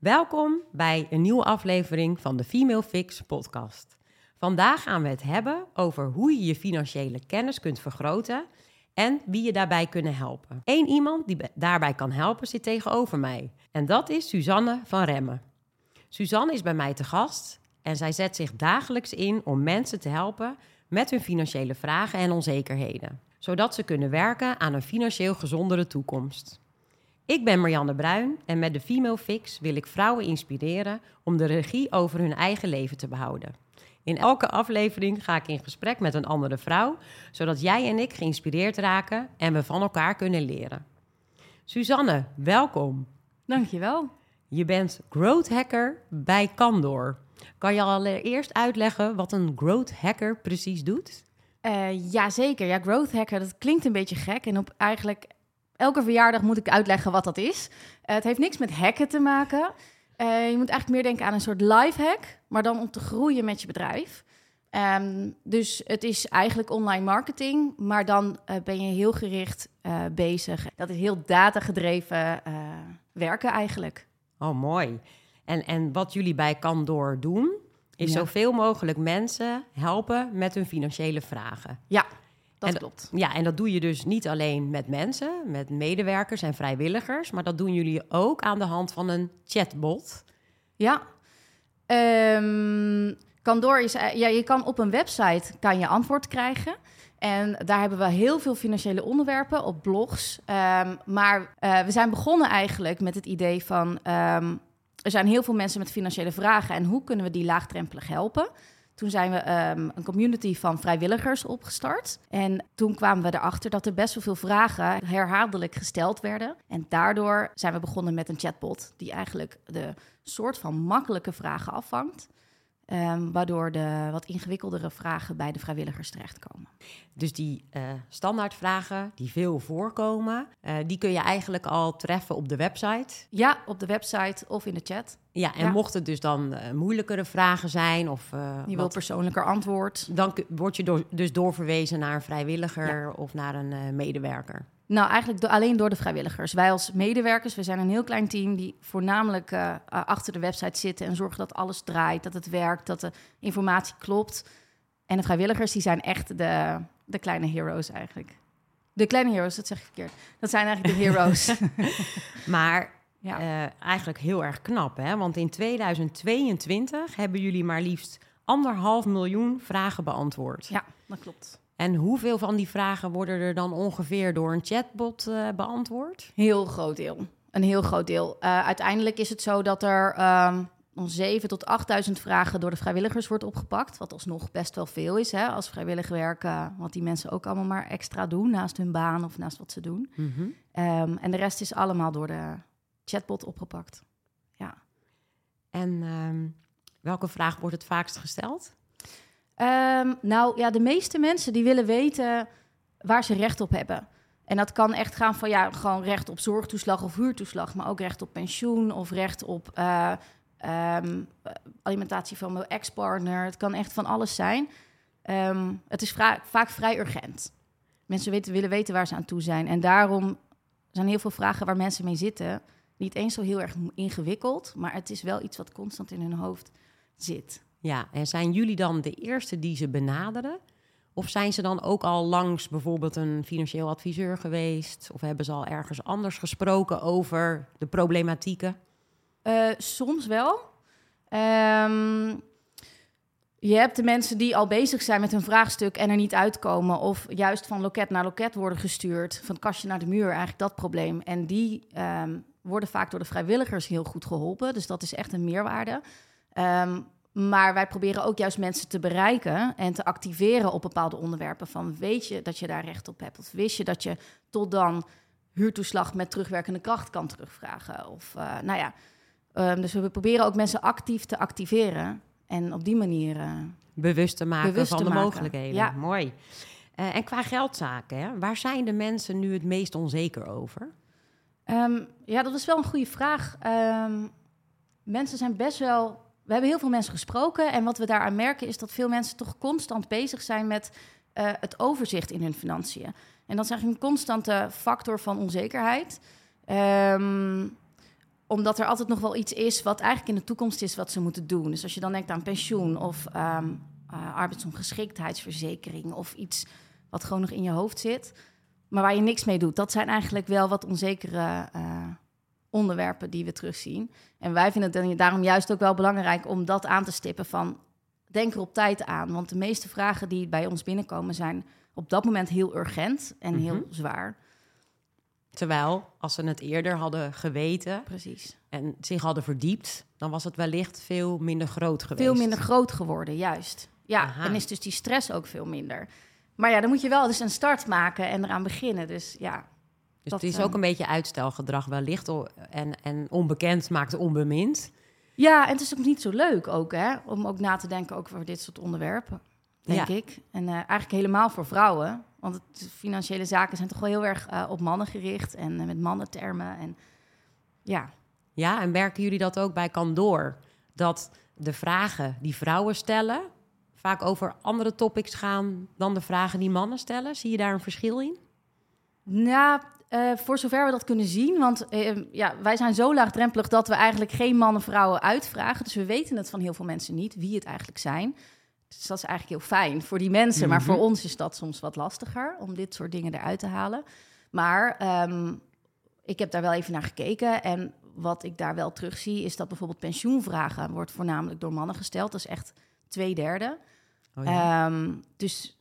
Welkom bij een nieuwe aflevering van de Female Fix podcast. Vandaag gaan we het hebben over hoe je je financiële kennis kunt vergroten en wie je daarbij kunnen helpen. Eén iemand die daarbij kan helpen zit tegenover mij en dat is Suzanne van Remmen. Suzanne is bij mij te gast en zij zet zich dagelijks in om mensen te helpen met hun financiële vragen en onzekerheden, zodat ze kunnen werken aan een financieel gezondere toekomst. Ik ben Marianne Bruin en met de Female Fix wil ik vrouwen inspireren om de regie over hun eigen leven te behouden. In elke aflevering ga ik in gesprek met een andere vrouw, zodat jij en ik geïnspireerd raken en we van elkaar kunnen leren. Suzanne, welkom. Dankjewel. Je bent growth hacker bij Candor. Kan je allereerst uitleggen wat een growth hacker precies doet? Uh, Jazeker. Ja, growth hacker, dat klinkt een beetje gek. En op eigenlijk elke verjaardag moet ik uitleggen wat dat is. Uh, het heeft niks met hacken te maken. Uh, je moet eigenlijk meer denken aan een soort life hack, maar dan om te groeien met je bedrijf. Um, dus het is eigenlijk online marketing, maar dan uh, ben je heel gericht bezig. Dat is heel datagedreven werken eigenlijk. Oh, mooi. En, en wat jullie bij Candor doen, is ja. zoveel mogelijk mensen helpen met hun financiële vragen. Ja, dat en, klopt. Ja, en dat doe je dus niet alleen met mensen, met medewerkers en vrijwilligers, maar dat doen jullie ook aan de hand van een chatbot. Ja. Um, is, ja, je kan op een website kan je antwoord krijgen. En daar hebben we heel veel financiële onderwerpen op blogs. Um, maar uh, we zijn begonnen eigenlijk met het idee van... Um, er zijn heel veel mensen met financiële vragen... en hoe kunnen we die laagdrempelig helpen? Toen zijn we um, een community van vrijwilligers opgestart. En toen kwamen we erachter dat er best wel veel vragen herhaaldelijk gesteld werden. En daardoor zijn we begonnen met een chatbot... die eigenlijk de soort van makkelijke vragen afvangt... Um, waardoor de wat ingewikkeldere vragen bij de vrijwilligers terechtkomen. Dus die uh, standaardvragen die veel voorkomen, uh, die kun je eigenlijk al treffen op de website? Ja, op de website of in de chat. Ja, en ja. mocht het dus dan uh, moeilijkere vragen zijn of... je wil persoonlijker antwoord. Dan word je door, dus doorverwezen naar een vrijwilliger ja. of naar een medewerker. Nou, eigenlijk do alleen door de vrijwilligers. Wij als medewerkers, we zijn een heel klein team die voornamelijk uh, achter de website zitten en zorgen dat alles draait, dat het werkt, dat de informatie klopt. En de vrijwilligers, die zijn echt de, de kleine heroes eigenlijk. De kleine heroes, dat zeg ik verkeerd. Dat zijn eigenlijk de heroes. maar ja. uh, eigenlijk heel erg knap, hè? Want in 2022 hebben jullie maar liefst anderhalf miljoen vragen beantwoord. Ja, dat klopt. En hoeveel van die vragen worden er dan ongeveer door een chatbot uh, beantwoord? Heel groot deel. Een heel groot deel. Uh, uiteindelijk is het zo dat er um, 7 tot 8000 vragen door de vrijwilligers wordt opgepakt. Wat alsnog best wel veel is hè, als vrijwillig werk. Uh, wat die mensen ook allemaal maar extra doen naast hun baan of naast wat ze doen. Mm -hmm. um, en de rest is allemaal door de chatbot opgepakt. Ja. En um, welke vraag wordt het vaakst gesteld? Um, nou ja, de meeste mensen die willen weten waar ze recht op hebben. En dat kan echt gaan van ja, gewoon recht op zorgtoeslag of huurtoeslag, maar ook recht op pensioen of recht op uh, um, alimentatie van mijn ex-partner. Het kan echt van alles zijn. Um, het is vaak vrij urgent. Mensen weten, willen weten waar ze aan toe zijn. En daarom zijn heel veel vragen waar mensen mee zitten niet eens zo heel erg ingewikkeld, maar het is wel iets wat constant in hun hoofd zit. Ja, en zijn jullie dan de eerste die ze benaderen? Of zijn ze dan ook al langs bijvoorbeeld een financieel adviseur geweest? Of hebben ze al ergens anders gesproken over de problematieken? Uh, soms wel. Um, je hebt de mensen die al bezig zijn met hun vraagstuk en er niet uitkomen. Of juist van loket naar loket worden gestuurd. Van kastje naar de muur, eigenlijk dat probleem. En die um, worden vaak door de vrijwilligers heel goed geholpen. Dus dat is echt een meerwaarde. Um, maar wij proberen ook juist mensen te bereiken en te activeren op bepaalde onderwerpen. Van weet je dat je daar recht op hebt? Of wist je dat je tot dan huurtoeslag met terugwerkende kracht kan terugvragen? Of uh, nou ja, um, dus we proberen ook mensen actief te activeren en op die manier uh, bewust te maken bewust van te de maken. mogelijkheden. Ja. Mooi. Uh, en qua geldzaken, hè? waar zijn de mensen nu het meest onzeker over? Um, ja, dat is wel een goede vraag. Um, mensen zijn best wel we hebben heel veel mensen gesproken. En wat we daaraan merken is dat veel mensen toch constant bezig zijn met uh, het overzicht in hun financiën. En dat is eigenlijk een constante factor van onzekerheid. Um, omdat er altijd nog wel iets is wat eigenlijk in de toekomst is wat ze moeten doen. Dus als je dan denkt aan pensioen of ehm, eh, arbeidsongeschiktheidsverzekering of iets wat gewoon nog in je hoofd zit, maar waar je niks mee doet. Dat zijn eigenlijk wel wat onzekere eh, onderwerpen die we terugzien. En wij vinden het daarom juist ook wel belangrijk om dat aan te stippen van denk er op tijd aan. Want de meeste vragen die bij ons binnenkomen zijn op dat moment heel urgent en heel Mhm. zwaar. Terwijl, als ze het eerder hadden geweten Precies. en zich hadden verdiept, dan was het wellicht veel minder groot geweest. Veel minder groot geworden, juist. Ja, Aha. en is dus die stress ook veel minder. Maar ja, dan moet je wel dus een start maken en eraan beginnen. Dus ja, Dus dat, het is eh, ook een beetje uitstelgedrag wellicht. En, en onbekend maakt onbemind. Ja, en het is ook niet zo leuk ook, hè? Om ook na te denken ook over dit soort onderwerpen, denk Ja. ik. En eh, eigenlijk helemaal voor vrouwen. Want het, financiële zaken zijn toch wel heel erg eh, op mannen gericht. En eh, met mannentermen. En ja, Ja, en merken jullie dat ook bij Candor? Dat de vragen die vrouwen stellen vaak over andere topics gaan dan de vragen die mannen stellen? Zie je daar een verschil in? Nou, eh, voor zover we dat kunnen zien. Want eh, ja, wij zijn zo laagdrempelig dat we eigenlijk geen mannen vrouwen uitvragen. Dus we weten het van heel veel mensen niet, wie het eigenlijk zijn. Dus dat is eigenlijk heel fijn voor die mensen. Maar Mhm. voor ons is dat soms wat lastiger om dit soort dingen eruit te halen. Maar ehm, ik heb daar wel even naar gekeken. En wat ik daar wel terug zie, is dat bijvoorbeeld pensioenvragen wordt voornamelijk door mannen gesteld. Dat is echt twee derde. Oh ja. Ehm, dus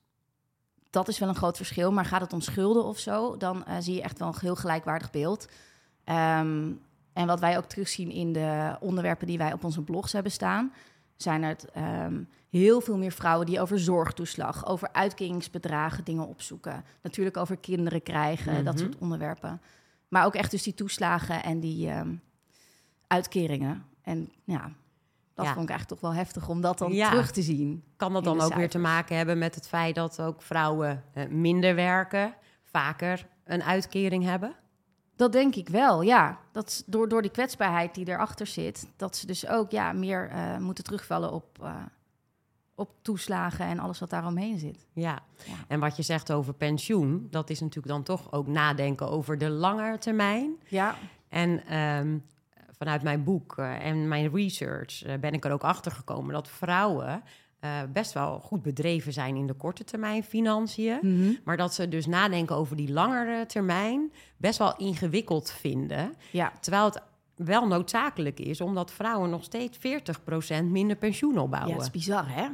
dat is wel een groot verschil. Maar gaat het om schulden of zo, dan eh, zie je echt wel een heel gelijkwaardig beeld. Ehm, en wat wij ook terugzien in de onderwerpen die wij op onze blogs hebben staan, zijn het ehm, heel veel meer vrouwen die over zorgtoeslag, over uitkeringsbedragen dingen opzoeken. Natuurlijk over kinderen krijgen, dat Mhm. soort onderwerpen. Maar ook echt dus die toeslagen en die ehm, uitkeringen. En ja, dat Ja. vond ik eigenlijk toch wel heftig om dat dan Ja. terug te zien. kan dat dan ook weer te maken hebben met het feit dat ook vrouwen eh, minder werken, vaker een uitkering hebben? Dat denk ik wel, ja. Dat door, door die kwetsbaarheid die erachter zit, dat ze dus ook ja, meer eh, moeten terugvallen op, eh, op toeslagen en alles wat daaromheen zit. Ja. Ja. En wat je zegt over pensioen, dat is natuurlijk dan toch ook nadenken over de lange termijn. Ja, En ehm, vanuit mijn boek eh, en mijn research eh, ben ik er ook achter gekomen dat vrouwen eh, best wel goed bedreven zijn in de korte termijn financiën. Mhm. Maar dat ze dus nadenken over die langere termijn best wel ingewikkeld vinden. ja. Terwijl het wel noodzakelijk is, omdat vrouwen nog steeds 40% minder pensioen ja opbouwen. het is bizar, hè?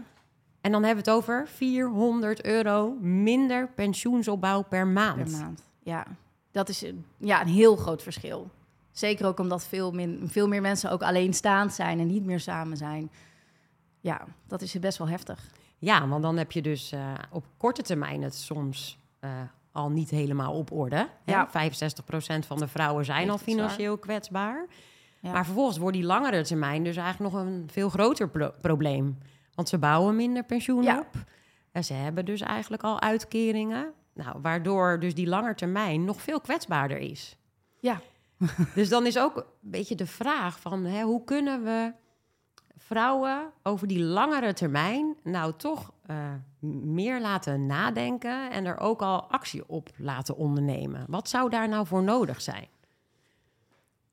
En dan hebben we het over 400 euro minder pensioensopbouw per maand. Per maand. Ja, dat is een- ja, een heel groot verschil. Zeker ook omdat veel, min, veel meer mensen ook alleenstaand zijn en niet meer samen zijn. Ja, dat is best wel heftig. Ja, want dan heb je dus eh, op korte termijn het soms eh, al niet helemaal op orde. Ja. 65% van de vrouwen zijn al financieel kwetsbaar. Ja. Maar vervolgens wordt die langere termijn dus eigenlijk nog een veel groter pro- probleem. Want ze bouwen minder pensioen Ja. op. En ze hebben dus eigenlijk al uitkeringen. Nou, waardoor dus die lange termijn nog veel kwetsbaarder is. Ja. dus dan is ook een beetje de vraag van hè, hoe kunnen we vrouwen over die langere termijn nou toch eh, meer laten nadenken en er ook al actie op laten ondernemen? Wat zou daar nou voor nodig zijn?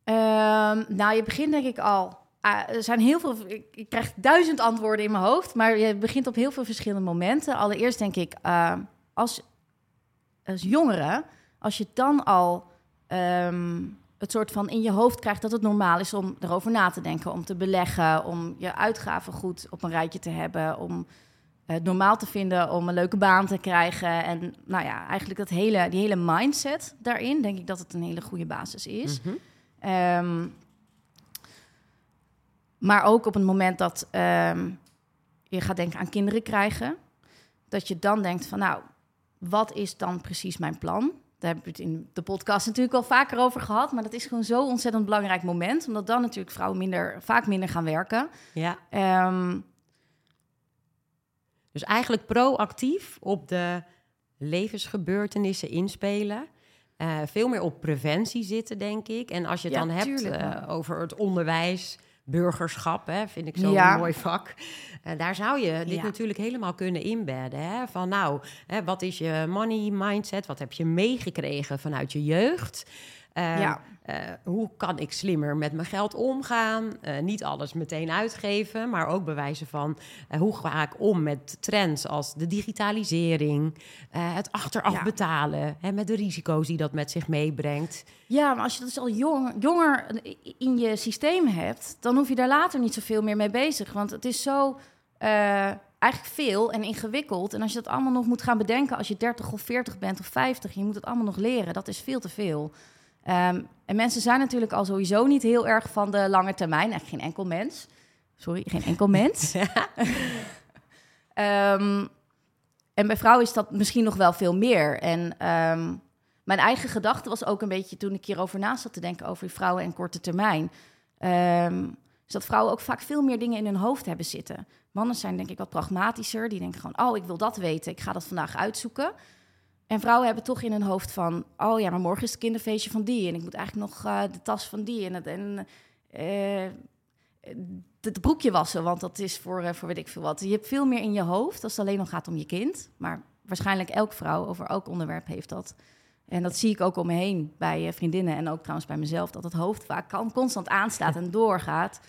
Ehm, nou, je begint denk ik al. ah, er zijn heel veel. Ik, krijg duizend antwoorden in mijn hoofd, maar je begint op heel veel verschillende momenten. Allereerst denk ik, eh, als, als jongere, als je dan al ehm, het soort van in je hoofd krijgt dat het normaal is om erover na te denken, om te beleggen, om je uitgaven goed op een rijtje te hebben, om het normaal te vinden om een leuke baan te krijgen. En nou ja, eigenlijk dat hele, die hele mindset daarin, denk ik dat het een hele goede basis is. Mhm. Ehm, maar ook op het moment dat ehm, je gaat denken aan kinderen krijgen, dat je dan denkt van nou, wat is dan precies mijn plan? Daar hebben we het in de podcast natuurlijk al vaker over gehad, maar dat is gewoon zo'n ontzettend belangrijk moment, omdat dan natuurlijk vrouwen minder, vaak minder gaan werken. Ja. Ehm, Dus eigenlijk proactief op de levensgebeurtenissen inspelen. Eh, veel meer op preventie zitten, denk ik. En als je het Ja, dan hebt eh, over het onderwijs, burgerschap, hè, vind ik zo'n Ja. mooi vak. Eh, daar zou je dit Ja. natuurlijk helemaal kunnen inbedden. Hè? Van nou, hè, wat is je money mindset? Wat heb je meegekregen vanuit je jeugd? Eh, Ja. Eh, hoe kan ik slimmer met mijn geld omgaan? Eh, niet alles meteen uitgeven, maar ook bewijzen van eh, hoe ga ik om met trends als de digitalisering, het achteraf Ja. betalen, hè, met de risico's die dat met zich meebrengt. Ja, maar als je dat dus al jong, jonger in je systeem hebt, dan hoef je daar later niet zoveel meer mee bezig. Want het is zo eigenlijk veel en ingewikkeld. En als je dat allemaal nog moet gaan bedenken als je 30 of 40 bent of 50, je moet het allemaal nog leren, dat is veel te veel. Ehm, en mensen zijn natuurlijk al sowieso niet heel erg van de lange termijn. Eigenlijk geen enkel mens. Sorry, geen enkel mens. Ehm, en bij vrouwen is dat misschien nog wel veel meer. En ehm, mijn eigen gedachte was ook een beetje toen ik hierover na zat te denken over die vrouwen en korte termijn. is dat vrouwen ook vaak veel meer dingen in hun hoofd hebben zitten. Mannen zijn denk ik wat pragmatischer. Die denken gewoon, oh, ik wil dat weten. Ik ga dat vandaag uitzoeken. En vrouwen hebben toch in hun hoofd van... oh ja, maar morgen is het kinderfeestje van die... en ik moet eigenlijk nog eh, de tas van die... en, het, en eh, het broekje wassen, want dat is voor, eh, voor weet ik veel wat. Je hebt veel meer in je hoofd als het alleen nog gaat om je kind. Maar waarschijnlijk elke vrouw over elk onderwerp heeft dat. En dat zie ik ook om me heen bij vriendinnen en ook trouwens bij mezelf... dat het hoofd vaak kan, constant aanstaat en doorgaat.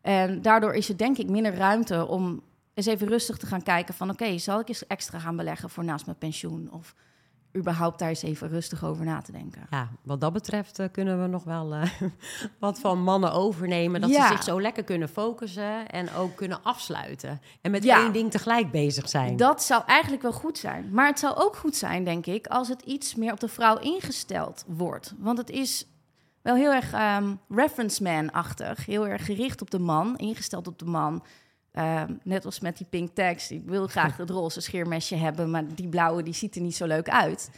En daardoor is er denk ik minder ruimte om eens even rustig te gaan kijken van... oké, zal ik eens extra gaan beleggen voor naast mijn pensioen? Of überhaupt daar eens even rustig over na te denken. Ja, wat dat betreft eh, kunnen we nog wel eh, wat van mannen overnemen. Dat Ja. ze zich zo lekker kunnen focussen en ook kunnen afsluiten. En met Ja. één ding tegelijk bezig zijn. Dat zou eigenlijk wel goed zijn. Maar het zou ook goed zijn, denk ik, als het iets meer op de vrouw ingesteld wordt. Want het is wel heel erg ehm, reference man-achtig. Heel erg gericht op de man, ingesteld op de man. Ehm, net als met die pink text. Ik wil graag het roze scheermesje hebben, maar die blauwe die ziet er niet zo leuk uit.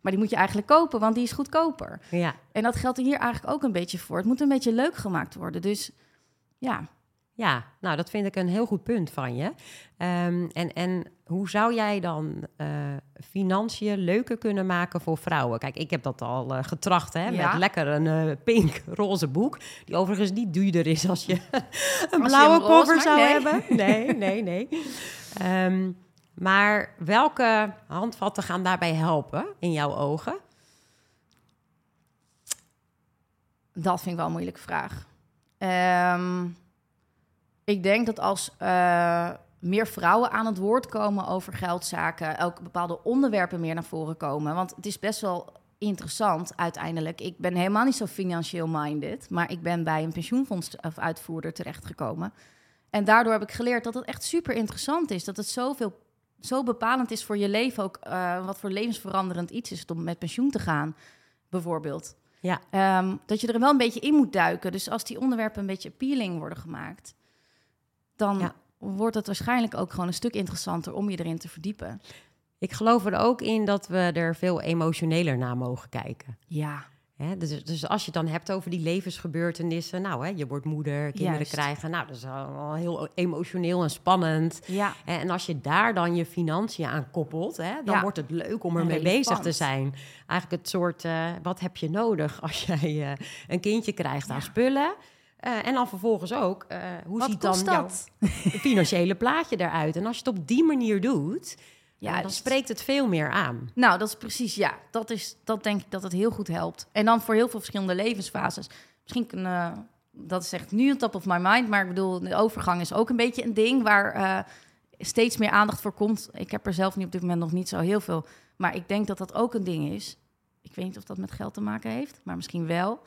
Maar die moet je eigenlijk kopen, want die is goedkoper. Ja, En dat geldt er hier eigenlijk ook een beetje voor. Het moet een beetje leuk gemaakt worden. Dus ja, ja, nou dat vind ik een heel goed punt van je. Ehm, en, en hoe zou jij dan eh, financiën leuker kunnen maken voor vrouwen? Kijk, ik heb dat al eh, getracht hè, Ja. met lekker een eh, pink roze boek. Die overigens niet duurder is als je een je blauwe roze cover maakt, zou nee. hebben. Nee, nee, nee. Ehm, maar welke handvatten gaan daarbij helpen in jouw ogen? Dat vind ik wel een moeilijke vraag. Ehm, ik denk dat als eh, meer vrouwen aan het woord komen over geldzaken, ook bepaalde onderwerpen meer naar voren komen. Want het is best wel interessant uiteindelijk. Ik ben helemaal niet zo financieel minded, maar ik ben bij een pensioenfonds of uitvoerder terechtgekomen. En daardoor heb ik geleerd dat het echt super interessant is. Dat het zoveel, zo bepalend is voor je leven. Ook eh, wat voor levensveranderend iets is het om met pensioen te gaan, bijvoorbeeld. Ja, Ehm, dat je er wel een beetje in moet duiken. Dus als die onderwerpen een beetje appealing worden gemaakt, dan Ja. wordt het waarschijnlijk ook gewoon een stuk interessanter om je erin te verdiepen. ik geloof er ook in dat we er veel emotioneler naar mogen kijken. Ja, dus, dus als je het dan hebt over die levensgebeurtenissen, nou, hè, je wordt moeder, kinderen Juist. krijgen, nou, dat is allemaal heel emotioneel en spannend. ja, En als je daar dan je financiën aan koppelt, hè, dan Ja. wordt het leuk om ermee bezig te zijn. Eigenlijk het soort, eh, wat heb je nodig als jij eh, een kindje krijgt aan spullen? Eh, en dan vervolgens ook, eh, hoe wat ziet dan kost jouw dat? financiële plaatje eruit? En als je het op die manier doet, ja, dan Juist. spreekt het veel meer aan. Nou, dat is precies, ja. Dat, is, dat denk ik dat het heel goed helpt. En dan voor heel veel verschillende levensfases. Misschien kunnen, dat is echt nu een top of my mind, maar ik bedoel, de overgang is ook een beetje een ding waar eh, steeds meer aandacht voor komt. Ik heb er zelf nu op dit moment nog niet zo heel veel, maar ik denk dat dat ook een ding is. Ik weet niet of dat met geld te maken heeft, maar misschien wel.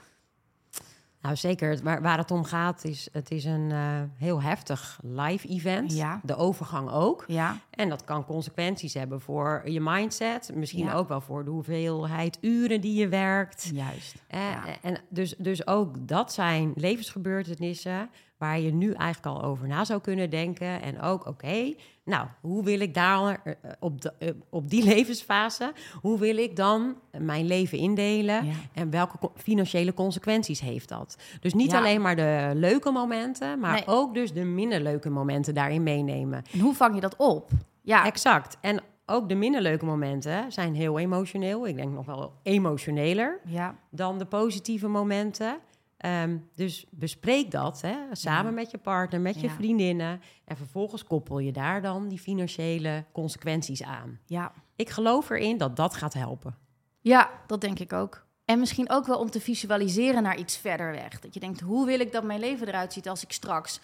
Nou, zeker. Waar, waar het om gaat, is het is een eh, heel heftig live event. Ja. De overgang ook. Ja, En dat kan consequenties hebben voor je mindset. Misschien Ja. ook wel voor de hoeveelheid uren die je werkt. juist. Eh. En dus, dus ook dat zijn levensgebeurtenissen waar je nu eigenlijk al over na zou kunnen denken. En ook, oké, nou, hoe wil ik daar eh, op, de, eh, op die levensfase, hoe wil ik dan mijn leven indelen? Ja. En welke financiële consequenties heeft dat? Dus niet Ja. alleen maar de leuke momenten, maar Nee. ook dus de minder leuke momenten daarin meenemen. En hoe vang je dat op? Ja, Exact. En ook de minder leuke momenten zijn heel emotioneel. Ik denk nog wel emotioneler ja, dan de positieve momenten. Ehm, dus bespreek dat hè, samen Ja. met je partner, met je Ja. vriendinnen. En vervolgens koppel je daar dan die financiële consequenties aan. ja. Ik geloof erin dat dat gaat helpen. Ja, dat denk ik ook. En misschien ook wel om te visualiseren naar iets verder weg. Dat je denkt, hoe wil ik dat mijn leven eruit ziet als ik straks,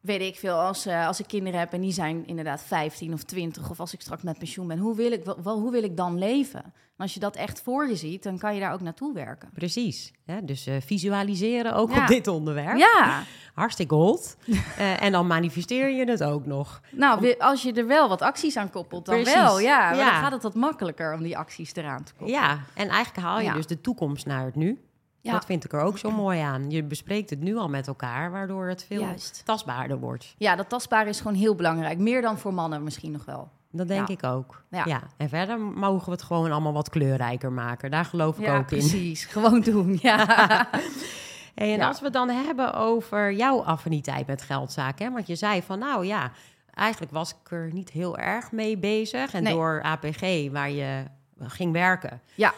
weet ik veel, als, uh, als ik kinderen heb en die zijn inderdaad 15 of 20, of als ik straks met pensioen ben, hoe wil ik, wel, hoe wil ik dan leven? En als je dat echt voor je ziet, dan kan je daar ook naartoe werken. Precies. Ja, dus uh, visualiseren ook op dit onderwerp. Ja. Hartstikke hot. uh, en dan manifesteer je het ook nog. Nou, als je er wel wat acties aan koppelt, dan Precies. wel. Ja, maar ja. dan gaat het wat makkelijker om die acties eraan te koppelen. Ja, en eigenlijk haal je dus de toekomst naar het nu. Ja. Dat vind ik er ook zo mooi aan. Je bespreekt het nu al met elkaar, waardoor het veel Juist. tastbaarder wordt. Ja, dat tastbaar is gewoon heel belangrijk. Meer dan voor mannen misschien nog wel. Dat denk ik ook. Ja. En verder mogen we het gewoon allemaal wat kleurrijker maken. Daar geloof ik ook in. Precies, gewoon doen. Ja. en als we het dan hebben over jouw affiniteit met geldzaken. Hè? Want je zei van nou ja, eigenlijk was ik er niet heel erg mee bezig. En door APG, waar je ging werken, ja.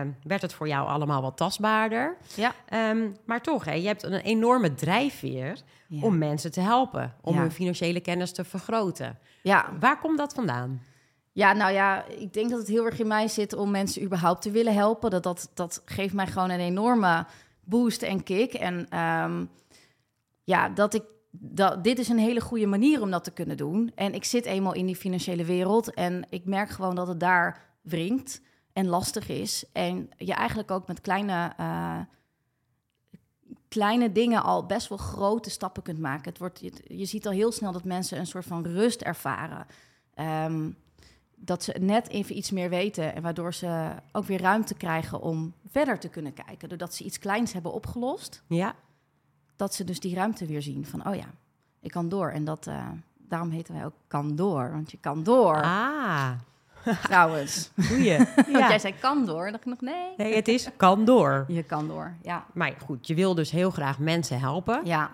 Um, werd het voor jou allemaal wat tastbaarder. Ja. Um, maar toch, hè, je hebt een enorme drijfveer om mensen te helpen, om hun financiële kennis te vergroten. Ja. Waar komt dat vandaan? Ja, nou ja, ik denk dat het heel erg in mij zit om mensen überhaupt te willen helpen. Dat, dat, dat geeft mij gewoon een enorme boost en kick. En um, ja, dat ik dat, dit is een hele goede manier om dat te kunnen doen. En ik zit eenmaal in die financiële wereld en ik merk gewoon dat het daar wringt en lastig is. En je eigenlijk ook met kleine, uh, kleine dingen al best wel grote stappen kunt maken. Het wordt, je, je ziet al heel snel dat mensen een soort van rust ervaren. Um, dat ze net even iets meer weten en waardoor ze ook weer ruimte krijgen om verder te kunnen kijken. Doordat ze iets kleins hebben opgelost. Ja. Dat ze dus die ruimte weer zien van, oh ja, ik kan door. En dat, uh, daarom heten wij ook kan door, want je kan door. Ah. Trouwens. Doe je. Ja. jij zei kan door. dacht ik nog nee. Nee, het is kan door. Je kan door, ja. Maar goed, je wil dus heel graag mensen helpen. Ja.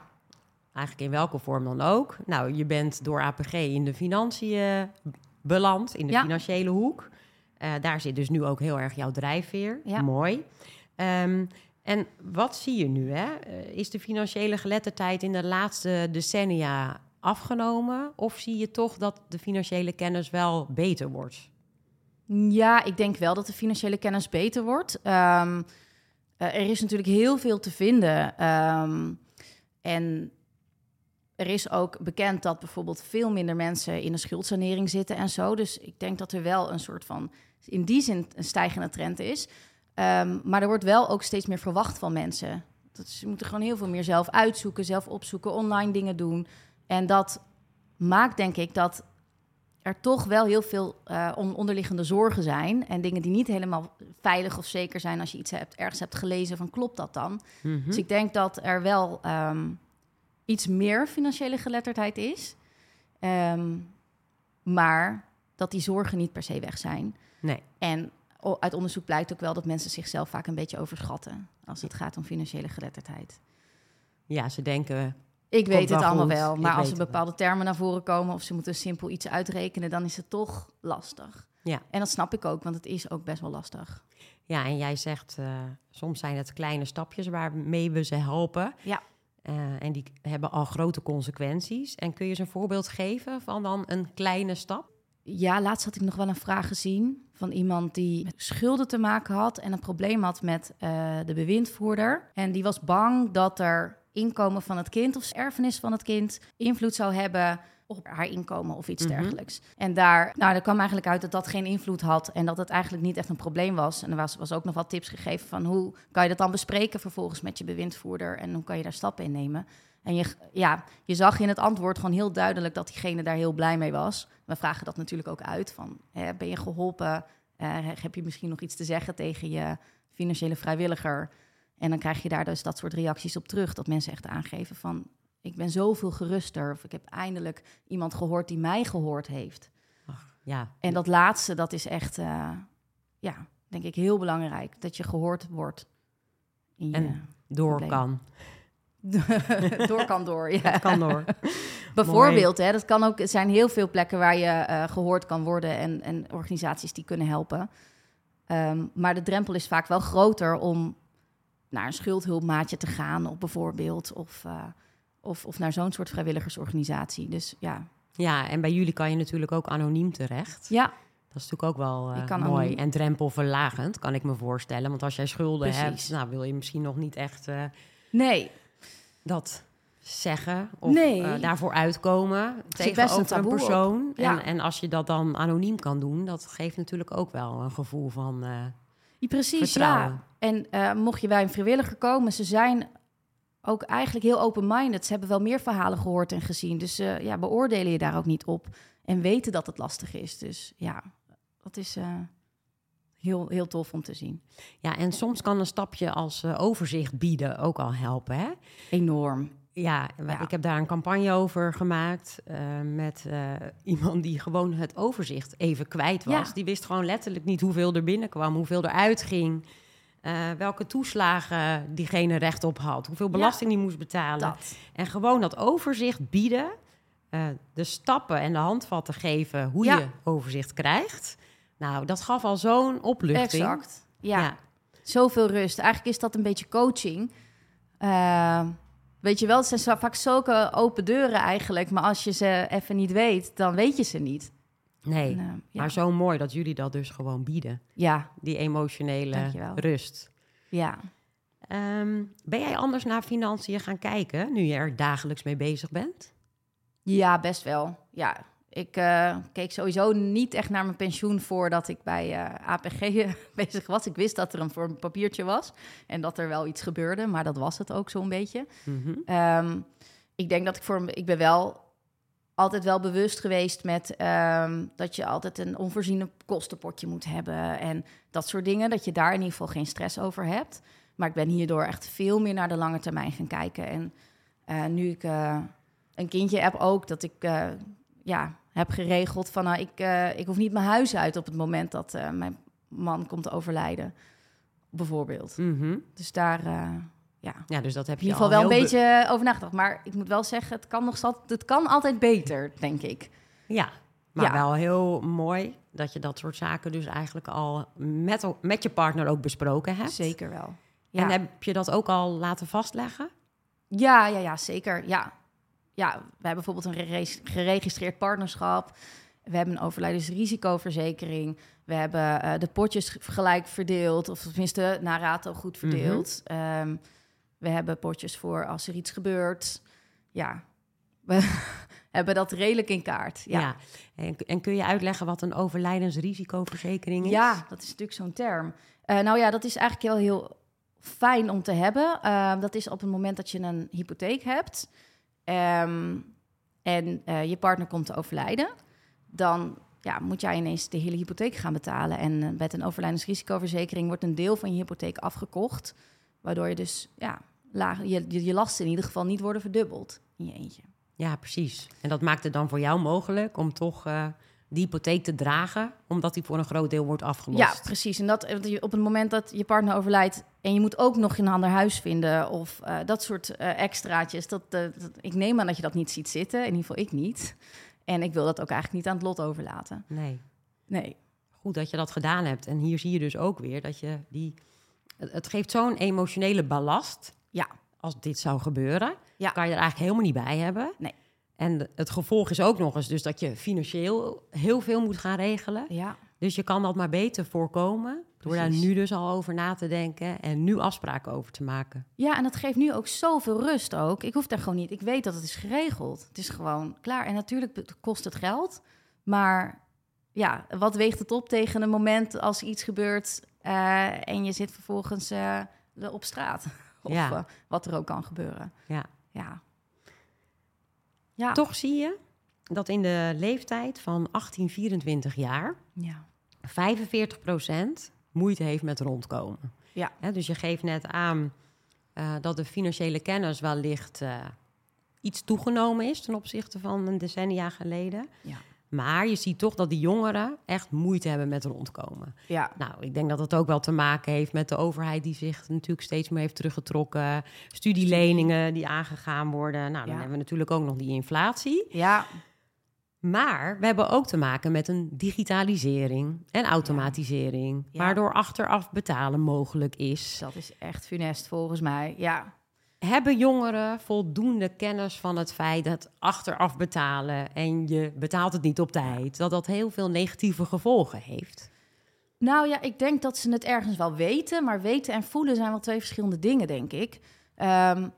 Eigenlijk in welke vorm dan ook. Nou, je bent door APG in de financiën beland, in de financiële hoek. Uh, daar zit dus nu ook heel erg jouw drijfveer. Ja. Mooi. Um, en wat zie je nu? Hè? Uh, is de financiële geletterdheid in de laatste decennia afgenomen? Of zie je toch dat de financiële kennis wel beter wordt? Ja, ik denk wel dat de financiële kennis beter wordt. Um, uh, er is natuurlijk heel veel te vinden. Um, en er is ook bekend dat bijvoorbeeld veel minder mensen in een schuldsanering zitten en zo. Dus ik denk dat er wel een soort van, in die zin, een stijgende trend is. Um, maar er wordt wel ook steeds meer verwacht van mensen. Dat ze moeten gewoon heel veel meer zelf uitzoeken, zelf opzoeken, online dingen doen. En dat maakt, denk ik, dat er toch wel heel veel uh, onderliggende zorgen zijn. En dingen die niet helemaal veilig of zeker zijn als je iets hebt, ergens hebt gelezen van klopt dat dan? Mm -hmm. Dus ik denk dat er wel um, iets meer financiële geletterdheid is. Um, maar dat die zorgen niet per se weg zijn. Nee. En uit onderzoek blijkt ook wel dat mensen zichzelf vaak een beetje overschatten als het gaat om financiële geletterdheid. Ja, ze denken. Ik weet het allemaal wel, maar als er bepaalde termen naar voren komen of ze moeten simpel iets uitrekenen, dan is het toch lastig. Ja. En dat snap ik ook, want het is ook best wel lastig. Ja, en jij zegt uh, soms zijn het kleine stapjes waarmee we ze helpen. Ja. Uh, en die hebben al grote consequenties. En kun je eens een voorbeeld geven van dan een kleine stap? Ja, laatst had ik nog wel een vraag gezien van iemand die met schulden te maken had en een probleem had met uh, de bewindvoerder. En die was bang dat er inkomen van het kind of erfenis van het kind invloed zou hebben op haar inkomen of iets mm -hmm. dergelijks. En daar, nou, er kwam eigenlijk uit dat dat geen invloed had en dat het eigenlijk niet echt een probleem was. En er was, was ook nog wat tips gegeven van hoe kan je dat dan bespreken vervolgens met je bewindvoerder en hoe kan je daar stappen in nemen. En je, ja, je zag in het antwoord gewoon heel duidelijk dat diegene daar heel blij mee was. We vragen dat natuurlijk ook uit van, hè, ben je geholpen? Uh, heb je misschien nog iets te zeggen tegen je financiële vrijwilliger? En dan krijg je daar dus dat soort reacties op terug. Dat mensen echt aangeven van, ik ben zoveel geruster. Of ik heb eindelijk iemand gehoord die mij gehoord heeft. Ach, ja. En dat laatste, dat is echt, uh, ja, denk ik heel belangrijk. Dat je gehoord wordt. In en door probleem. kan. door kan door, ja. kan door. Bijvoorbeeld, hè, dat kan ook, er zijn heel veel plekken waar je uh, gehoord kan worden en, en organisaties die kunnen helpen. Um, maar de drempel is vaak wel groter om naar een schuldhulpmaatje te gaan, of bijvoorbeeld, of, uh, of, of naar zo'n soort vrijwilligersorganisatie. Dus ja. Ja, en bij jullie kan je natuurlijk ook anoniem terecht. Ja. Dat is natuurlijk ook wel eh, mooi anoniem- en drempelverlagend, kan ik me voorstellen. Want als jij schulden Precies. hebt, nou, wil je misschien nog niet echt eh, Nee, dat zeggen of Nee. eh, daarvoor uitkomen een tegenover een, op. persoon. Ja. En, en als je dat dan anoniem kan doen, dat geeft natuurlijk ook wel een gevoel van... Ja, Precies, Vertrouwen. ja. En eh, mocht je bij een vrijwilliger komen, ze zijn ook eigenlijk heel open-minded. Ze hebben wel meer verhalen gehoord en gezien. Dus eh, ja, beoordelen je daar ook niet op. En weten dat het lastig is. Dus ja, dat is eh, heel, heel tof om te zien. ja, en soms kan een stapje als overzicht bieden ook al helpen, hè? Enorm. Ja, ik heb daar een campagne over gemaakt eh, met eh, iemand die gewoon het overzicht even kwijt was. Ja. Die wist gewoon letterlijk niet hoeveel er binnenkwam, hoeveel er uitging, eh, welke toeslagen diegene recht op had, hoeveel belasting die moest betalen. Dat. En gewoon dat overzicht bieden, de stappen en de handvatten geven hoe je overzicht krijgt. Nou, dat gaf al zo'n opluchting. Exact. Ja, Ja. zoveel rust. Eigenlijk is dat een beetje coaching. Weet je wel, het zijn vaak zulke open deuren eigenlijk. Maar als je ze even niet weet, dan weet je ze niet. Nee, En, eh, ja. maar zo mooi dat jullie dat dus gewoon bieden. ja, Die emotionele Dankjewel. rust. ja. Ehm, ben jij anders naar financiën gaan kijken nu je er dagelijks mee bezig bent? Ja, best wel. Ja, ik eh, keek sowieso niet echt naar mijn pensioen voordat ik bij eh, APG bezig was. Ik wist dat er een voor een papiertje was en dat er wel iets gebeurde, maar dat was het ook zo'n beetje. Mhm. Ehm, ik denk dat ik voor ik ben wel altijd wel bewust geweest met ehm, dat je altijd een onvoorziene kostenpotje moet hebben en dat soort dingen. Dat je daar in ieder geval geen stress over hebt. Maar ik ben hierdoor echt veel meer naar de lange termijn gaan kijken. En eh, nu ik een kindje heb ook, dat ik ja, heb geregeld van nou, ik, eh, ik hoef niet mijn huis uit op het moment dat eh, mijn man komt overlijden, bijvoorbeeld. Mhm. Dus daar, eh, ja, Ja, dus dat heb in je ieder geval al wel een beetje over nagedacht. Maar ik moet wel zeggen, het kan nog zat, het kan altijd beter, denk ik. Ja, maar Ja. wel heel mooi dat je dat soort zaken dus eigenlijk al met, met je partner ook besproken hebt. Zeker wel. En heb je dat ook al laten vastleggen? ja, ja, ja, zeker. Ja. Ja, we hebben bijvoorbeeld een gere- geregistreerd partnerschap. We hebben een overlijdensrisicoverzekering. We hebben eh, de potjes gelijk verdeeld, of tenminste naar rato goed verdeeld. Ehm, we hebben potjes voor als er iets gebeurt. Ja, we hebben dat redelijk in kaart. Ja. Ja. En, en kun je uitleggen wat een overlijdensrisicoverzekering is? Ja, dat is natuurlijk zo'n term. Eh, nou ja, dat is eigenlijk heel, heel fijn om te hebben. Eh, dat is op het moment dat je een hypotheek hebt ehm, en eh, je partner komt te overlijden, dan ja, moet jij ineens de hele hypotheek gaan betalen. En eh, met een overlijdensrisicoverzekering wordt een deel van je hypotheek afgekocht, waardoor je dus ja, laag, je, je, lasten in ieder geval niet worden verdubbeld in je eentje. Ja, precies. En dat maakt het dan voor jou mogelijk om toch eh, die hypotheek te dragen, omdat die voor een groot deel wordt afgelost. Ja, precies. En dat op het moment dat je partner overlijdt en je moet ook nog een ander huis vinden of eh, dat soort eh, extraatjes, dat, eh, dat- ik neem aan dat je dat niet ziet zitten. In ieder geval ik niet. En ik wil dat ook eigenlijk niet aan het lot overlaten. Nee. Nee. Goed dat je dat gedaan hebt. En hier zie je dus ook weer dat je die. Het geeft zo'n emotionele ballast. Ja. Als dit zou gebeuren, Ja. kan je er eigenlijk helemaal niet bij hebben. Nee. En het gevolg is ook nog eens dus dat je financieel heel veel moet gaan regelen. Ja. Dus je kan dat maar beter voorkomen door daar nu dus al over na te denken en nu afspraken over te maken. ja, en dat geeft nu ook zoveel rust ook. Ik hoef daar gewoon niet. Ik weet dat het is geregeld. Het is gewoon klaar. En natuurlijk kost het geld. Maar ja, wat weegt het op tegen een moment als iets gebeurt eh, en je zit vervolgens eh, op straat? Of Ja. eh, wat er ook kan gebeuren. Ja. Ja. Ja. Toch zie je dat in de leeftijd van 18, 24 jaar Ja. 45% moeite heeft met rondkomen. Ja. Dus je geeft net aan eh, dat de financiële kennis wellicht eh, iets toegenomen is ten opzichte van een decennia geleden. Ja. Maar je ziet toch dat die jongeren echt moeite hebben met rondkomen. Ja. Nou, ik denk dat dat ook wel te maken heeft met de overheid die zich natuurlijk steeds meer heeft teruggetrokken. Studieleningen die aangegaan worden. Nou, dan Ja. hebben we natuurlijk ook nog die inflatie. Ja. Maar we hebben ook te maken met een digitalisering en automatisering, Ja. waardoor achteraf betalen mogelijk is. Dat is echt funest volgens mij. Ja. Hebben jongeren voldoende kennis van het feit dat achteraf betalen en je betaalt het niet op tijd, dat dat heel veel negatieve gevolgen heeft? Nou ja, ik denk dat ze het ergens wel weten, maar weten en voelen zijn wel twee verschillende dingen, denk ik. Ehm,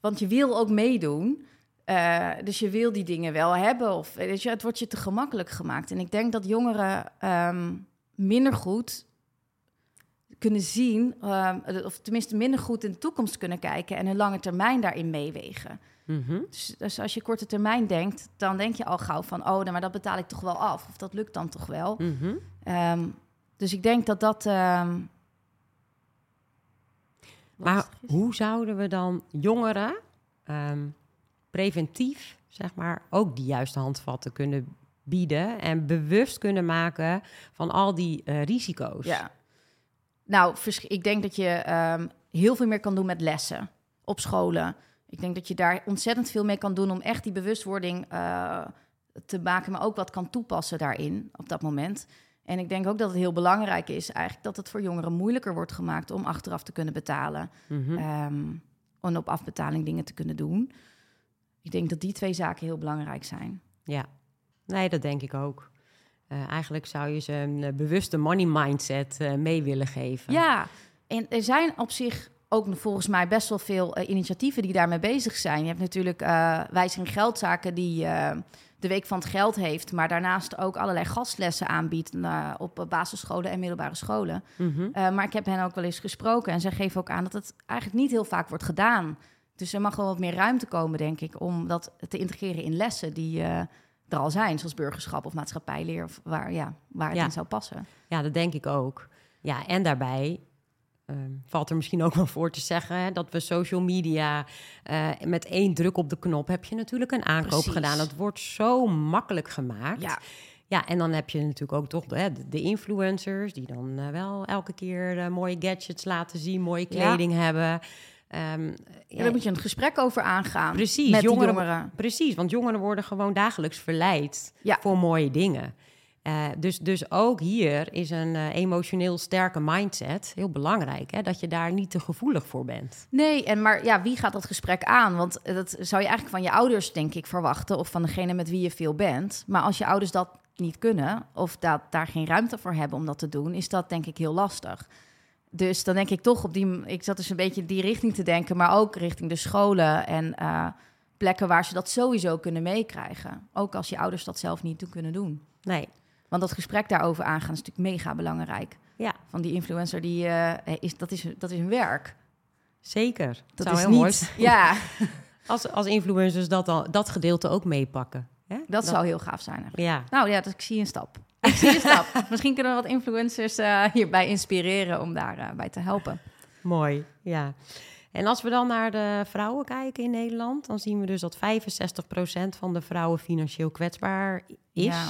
want je wil ook meedoen. Uh, dus je wil die dingen wel hebben. Of weet je, het wordt je te gemakkelijk gemaakt. En ik denk dat jongeren um, minder goed kunnen zien, um, of tenminste minder goed in de toekomst kunnen kijken en een lange termijn daarin meewegen. Mm -hmm. dus, dus, als je korte termijn denkt, dan denk je al gauw van, oh, nou, maar dat betaal ik toch wel af, of dat lukt dan toch wel. Mm -hmm. um, dus ik denk dat dat. Maar hoe zouden we dan jongeren preventief, zeg maar, ook die juiste handvatten kunnen bieden en bewust kunnen maken van al die uh, risico's? Ja. Nou, ik denk dat je um, heel veel meer kan doen met lessen op scholen. Ik denk dat je daar ontzettend veel mee kan doen om echt die bewustwording uh, te maken, maar ook wat kan toepassen daarin op dat moment. En ik denk ook dat het heel belangrijk is eigenlijk dat het voor jongeren moeilijker wordt gemaakt om achteraf te kunnen betalen. Mm -hmm. um, en op afbetaling dingen te kunnen doen. Ik denk dat die twee zaken heel belangrijk zijn. Ja, nee, dat denk ik ook. Uh, eigenlijk zou je ze een uh, bewuste money mindset uh, mee willen geven. Ja, en er zijn op zich ook volgens mij best wel veel initiatieven die daarmee bezig zijn. Je hebt natuurlijk wijziging geldzaken die de Week van het Geld heeft, maar daarnaast ook allerlei gastlessen aanbiedt op basisscholen en middelbare scholen. Mm -hmm. maar ik heb hen ook wel eens gesproken en zij geven ook aan dat het eigenlijk niet heel vaak wordt gedaan. Dus er mag wel wat meer ruimte komen, denk ik, om dat te integreren in lessen die er al zijn, zoals burgerschap of maatschappijleer, of waar, ja, waar het in zou passen. Ja, dat denk ik ook. Ja, en daarbij uh, valt er misschien ook wel voor te zeggen hè, dat we social media uh, met één druk op de knop heb je natuurlijk een aankoop Precies. gedaan. Dat wordt zo makkelijk gemaakt. Ja. Ja, en dan heb je natuurlijk ook toch de, de influencers die dan uh, wel elke keer mooie gadgets laten zien, mooie kleding ja. hebben. Um, ja, daar moet je een gesprek over aangaan. Precies, met jongeren, jongeren. Precies, want jongeren worden gewoon dagelijks verleid ja. voor mooie dingen. Uh, dus, dus ook hier is een uh, emotioneel sterke mindset heel belangrijk. Hè? Dat je daar niet te gevoelig voor bent. Nee, en maar ja, wie gaat dat gesprek aan? Want dat zou je eigenlijk van je ouders, denk ik, verwachten. Of van degene met wie je veel bent. Maar als je ouders dat niet kunnen, of dat, daar geen ruimte voor hebben om dat te doen, is dat denk ik heel lastig. Dus dan denk ik toch op die. Ik zat dus een beetje in die richting te denken, maar ook richting de scholen en uh, plekken waar ze dat sowieso kunnen meekrijgen. Ook als je ouders dat zelf niet toe kunnen doen. Nee. Want dat gesprek daarover aangaan is natuurlijk mega belangrijk. Ja. Van die influencer, die, uh, is, dat, is, dat is een werk. Zeker. Dat, zou is heel niet, mooi zijn. Ja. als, als influencers dat, al, dat gedeelte ook meepakken. Hè? Dat, dat, zou heel gaaf zijn eigenlijk. Ja. Nou ja, dat, ik zie een stap. Ik zie stap. Misschien kunnen we wat influencers uh, hierbij inspireren om daarbij uh, bij te helpen. Mooi, ja. En als we dan naar de vrouwen kijken in Nederland, dan zien we dus dat 65% van de vrouwen financieel kwetsbaar is. Ja.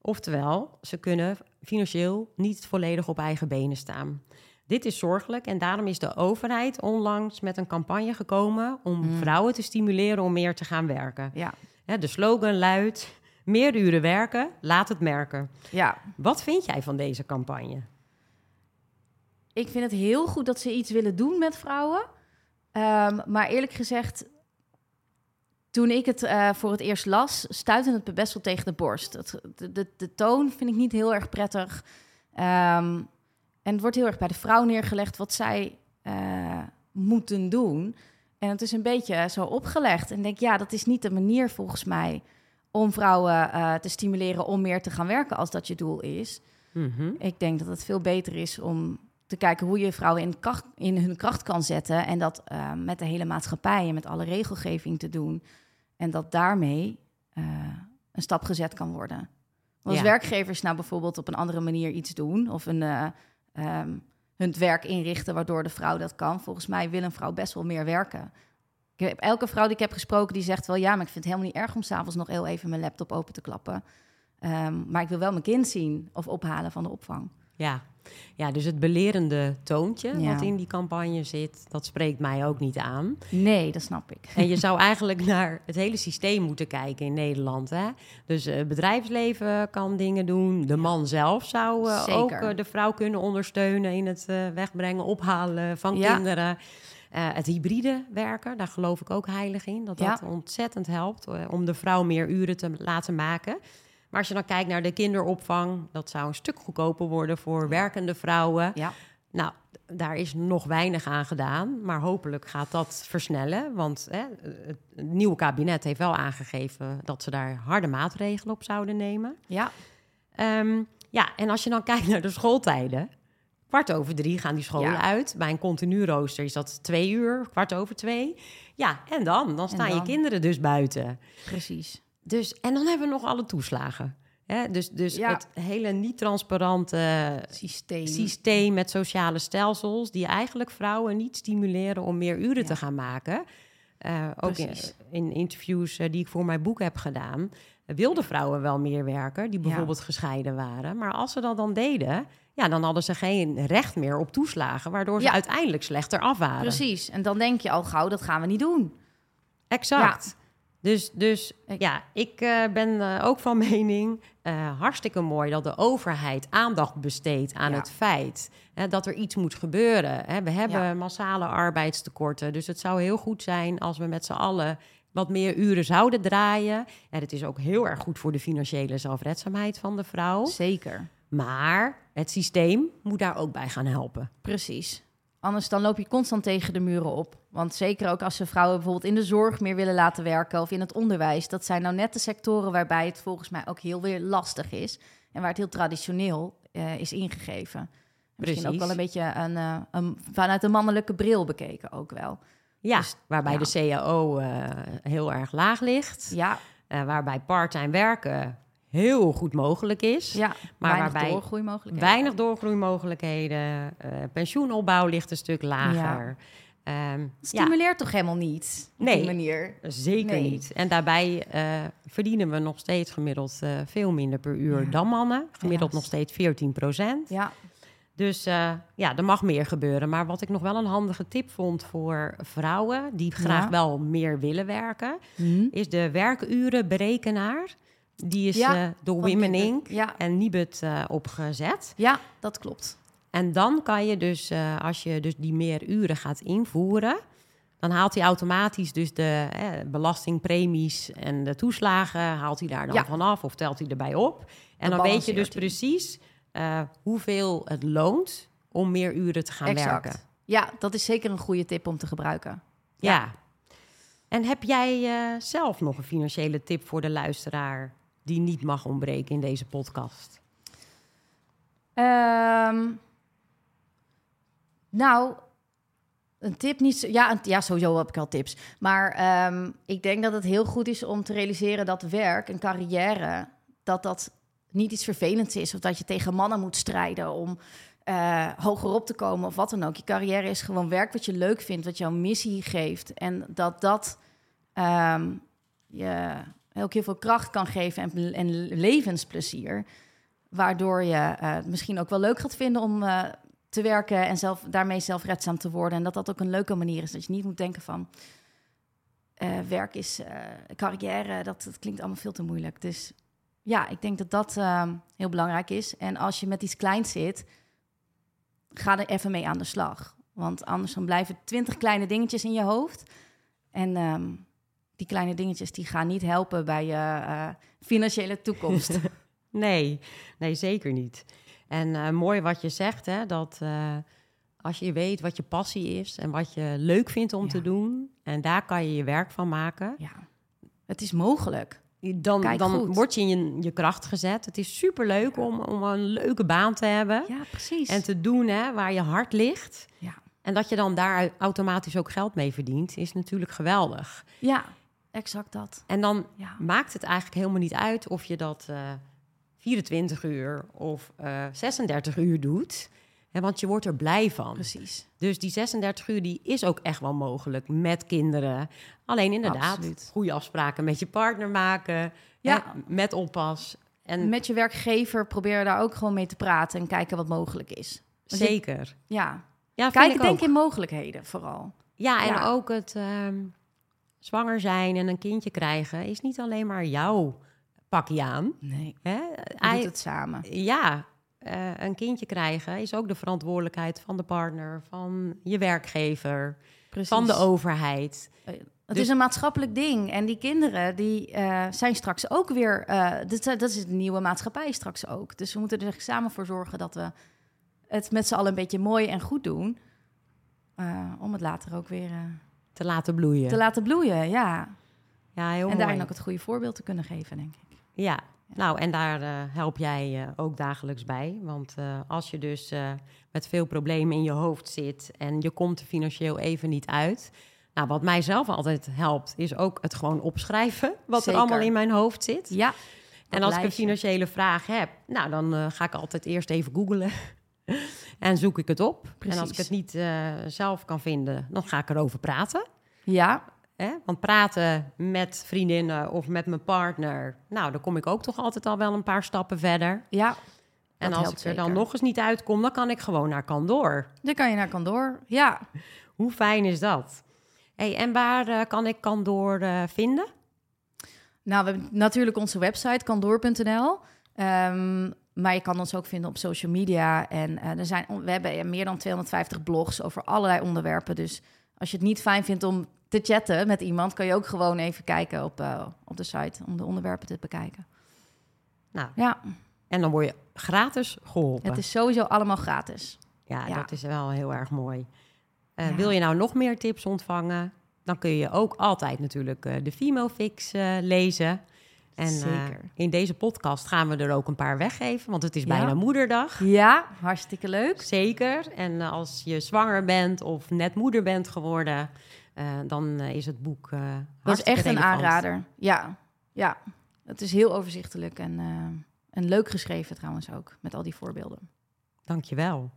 Oftewel, ze kunnen financieel niet volledig op eigen benen staan. Dit is zorgelijk en daarom is de overheid onlangs met een campagne gekomen om mm. vrouwen te stimuleren om meer te gaan werken. Ja. De slogan luidt: meer uren werken, laat het merken. Ja. Wat vind jij van deze campagne? Ik vind het heel goed dat ze iets willen doen met vrouwen. Um, maar eerlijk gezegd, toen ik het uh, voor het eerst las, stuitte het me best wel tegen de borst. Het, de, de, de, toon vind ik niet heel erg prettig. Um, en het wordt heel erg bij de vrouw neergelegd wat zij uh, moeten doen. En het is een beetje zo opgelegd. En ik denk, ja, dat is niet de manier volgens mij om vrouwen uh, te stimuleren om meer te gaan werken als dat je doel is. Mm -hmm. Ik denk dat het veel beter is om te kijken hoe je vrouwen in, kracht, in hun kracht kan zetten. En dat uh, met de hele maatschappij en met alle regelgeving te doen. En dat daarmee uh, een stap gezet kan worden. Want als ja. werkgevers nou bijvoorbeeld op een andere manier iets doen... of een, um, hun werk inrichten waardoor de vrouw dat kan... volgens mij wil een vrouw best wel meer werken. Ik heb elke vrouw die ik heb gesproken, die zegt wel... ja, maar ik vind het helemaal niet erg om s'avonds nog heel even mijn laptop open te klappen. Um, maar ik wil wel mijn kind zien of ophalen van de opvang. Ja, ja dus het belerende toontje ja. wat in die campagne zit... dat spreekt mij ook niet aan. Nee, dat snap ik. En je zou eigenlijk naar het hele systeem moeten kijken in Nederland. Hè? Dus het uh, bedrijfsleven kan dingen doen. De man zelf zou uh, ook uh, de vrouw kunnen ondersteunen... in het wegbrengen, ophalen van ja. kinderen... Eh, het hybride werken, daar geloof ik ook heilig in. Dat dat ontzettend helpt eh, om de vrouw meer uren te laten maken. Maar als je dan kijkt naar de kinderopvang, dat zou een stuk goedkoper worden voor werkende vrouwen. Ja. Nou, daar is nog weinig aan gedaan, maar hopelijk gaat dat versnellen. Want hè, het nieuwe kabinet heeft wel aangegeven dat ze daar harde maatregelen op zouden nemen. Ja. Ehm, ja, en als je dan kijkt naar de schooltijden, kwart over drie gaan die scholen uit. Bij een continu rooster is dat twee uur, kwart over twee. Ja, en dan? Dan staan je kinderen dus buiten. Precies. Dus, en dan hebben we nog alle toeslagen. Hè? Dus, dus het hele niet-transparante systeem. systeem met sociale stelsels... die eigenlijk vrouwen niet stimuleren om meer uren te gaan maken. Uh, ook in, in, interviews uh, die ik voor mijn boek heb gedaan... wilden vrouwen wel meer werken, die bijvoorbeeld gescheiden waren. Maar als ze dat dan deden ja, dan hadden ze geen recht meer op toeslagen, waardoor ze uiteindelijk slechter af waren. Precies. En dan denk je al gauw, dat gaan we niet doen. Exact. Dus, dus ja, ik uh, ben uh, ook van mening, uh, hartstikke mooi dat de overheid aandacht besteedt aan het feit hè, dat er iets moet gebeuren. Hè. We hebben ja. massale arbeidstekorten, dus het zou heel goed zijn als we met z'n allen wat meer uren zouden draaien. En het is ook heel erg goed voor de financiële zelfredzaamheid van de vrouw. Zeker. Maar het systeem moet daar ook bij gaan helpen. Precies. Anders dan loop je constant tegen de muren op. Want zeker ook als ze vrouwen bijvoorbeeld in de zorg meer willen laten werken of in het onderwijs. Dat zijn nou net de sectoren waarbij het volgens mij ook heel weer lastig is. En waar het heel traditioneel uh, is ingegeven. Misschien ook wel een beetje een, uh, een, vanuit een mannelijke bril bekeken ook wel. Ja, dus, waarbij ja. de CAO uh, heel erg laag ligt. Ja. waarbij part-time werken heel goed mogelijk is. Ja, maar weinig waarbij doorgroeimogelijkheden. weinig doorgroeimogelijkheden. Uh, pensioenopbouw ligt een stuk lager. Ja. Um, stimuleert ja. toch helemaal niet op nee, die manier? Zeker nee. niet. En daarbij uh, verdienen we nog steeds gemiddeld uh, veel minder per uur dan mannen. Gemiddeld nog steeds 14 procent. Ja. Dus ja, er mag meer gebeuren. Maar wat ik nog wel een handige tip vond voor vrouwen die graag wel meer willen werken, mm. is de werkurenberekenaar. Die is ja, uh, door Women Inc. Ja. en Nibud uh, opgezet. Ja, dat klopt. En dan kan je dus, uh, als je dus die meer uren gaat invoeren... dan haalt hij automatisch dus de belastingpremies en de toeslagen... haalt hij daar dan ja. vanaf of telt hij erbij op. En dan weet je dus precies hoeveel het loont om meer uren te gaan exact. werken. Ja, dat is zeker een goede tip om te gebruiken. Ja. ja. En heb jij zelf nog een financiële tip voor de luisteraar die niet mag ontbreken in deze podcast? Um, nou, een tip niet. Ja, een, ja, sowieso heb ik al tips. Maar um, ik denk dat het heel goed is om te realiseren dat werk en carrière. dat dat niet iets vervelends is. Of dat je tegen mannen moet strijden om uh, hoger op te komen of wat dan ook. Je carrière is gewoon werk wat je leuk vindt, wat jouw missie geeft. En dat dat um, je ook heel veel kracht kan geven en, en levensplezier. Waardoor je het misschien ook wel leuk gaat vinden om uh, te werken en zelf, daarmee zelfredzaam te worden. En dat dat ook een leuke manier is. Dat je niet moet denken van uh, werk is carrière, dat, dat klinkt allemaal veel te moeilijk. Dus ja, ik denk dat dat heel belangrijk is. En als je met iets kleins zit, ga er even mee aan de slag. Want anders dan blijven twintig kleine dingetjes in je hoofd. En um, die kleine dingetjes die gaan niet helpen bij je uh, financiële toekomst. nee, nee, zeker niet. En uh, mooi wat je zegt, hè, dat uh, als je weet wat je passie is en wat je leuk vindt om ja. te doen, en daar kan je je werk van maken. Ja, het is mogelijk. Dan, dan word je in je, je, kracht gezet. Het is superleuk ja. om, om een leuke baan te hebben. Ja, precies. En te doen hè, waar je hart ligt. Ja. En dat je dan daar automatisch ook geld mee verdient, is natuurlijk geweldig. Ja, exact dat. En dan ja. maakt het eigenlijk helemaal niet uit of je dat uh, 24 uur of uh, 36 uur doet. Hè, want je wordt er blij van. Precies. Dus die 36 uur die is ook echt wel mogelijk met kinderen. Alleen inderdaad, Absoluut. goede afspraken met je partner maken. Ja. Hè, met oppas. En met je werkgever probeer daar ook gewoon mee te praten en kijken wat mogelijk is. Want Zeker. Je, ja. ja Kijk, denk in mogelijkheden vooral. Ja, en ja. ook het... Um, zwanger zijn en een kindje krijgen is niet alleen maar jouw pakje aan. Nee. Hè? Hij doet het samen. Ja. eh, een kindje krijgen is ook de verantwoordelijkheid van de partner, van je werkgever, Precies. van de overheid. Het Dus- is een maatschappelijk ding. En die kinderen die, eh, zijn straks ook weer... eh, dit, dat is de nieuwe maatschappij straks ook. Dus we moeten er samen voor zorgen dat we het met z'n allen een beetje mooi en goed doen. eh, om het later ook weer eh, Te laten bloeien. te laten bloeien, ja. ja, heel en daarin mooi. ook het goede voorbeeld te kunnen geven, denk ik. Ja, nou en daar eh, help jij eh, ook dagelijks bij. Want eh, als je dus met veel problemen in je hoofd zit en je komt er financieel even niet uit. Nou, wat mij zelf altijd helpt, is ook het gewoon opschrijven. Wat Zeker. er allemaal in mijn hoofd zit. Ja. en als ik een financiële vraag heb, nou dan ga ik altijd eerst even googlen. en zoek ik het op. En als ik Precies. het niet eh, zelf kan vinden, dan ga ik erover praten. Ja, Hè? Want praten met vriendinnen of met mijn partner, nou, dan kom ik ook toch altijd al wel een paar stappen verder. ja. En als ik er dan nog eens niet uitkom, dan kan ik gewoon naar Candoor. Dan kan je naar Candoor. Ja. Hoe fijn is dat? Hey, en waar eh, kan ik Candoor eh, vinden? Nou, we hebben natuurlijk onze website, kandoor.nl. maar je kan ons ook vinden op social media. En eh, er zijn, we hebben meer dan 250 blogs over allerlei onderwerpen. Dus als je het niet fijn vindt om te chatten met iemand... kan je ook gewoon even kijken op, eh, op de site om de onderwerpen te bekijken. Nou, Ja, en dan word je gratis geholpen. het is sowieso allemaal gratis. Ja, ja. dat is wel heel erg mooi. Eh, Ja. Wil je nou nog meer tips ontvangen? Dan kun je ook altijd natuurlijk de Female Fix lezen. En eh, in deze podcast gaan we er ook een paar weggeven, want het is Ja. bijna moederdag. Ja, hartstikke leuk. Zeker. En eh, als je zwanger bent of net moeder bent geworden, eh, dan is het boek. Dat is echt een aanrader. Ja, ja. Het is heel overzichtelijk en, en leuk geschreven trouwens ook, met al die voorbeelden. Dankjewel.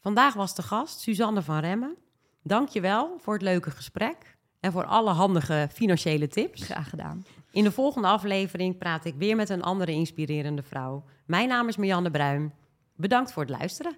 Vandaag was de gast Suzanne van Remmen. Dankjewel voor het leuke gesprek en voor alle handige financiële tips. Graag gedaan. In de volgende aflevering praat ik weer met een andere inspirerende vrouw. Mijn naam is Marianne Bruin. Bedankt voor het luisteren.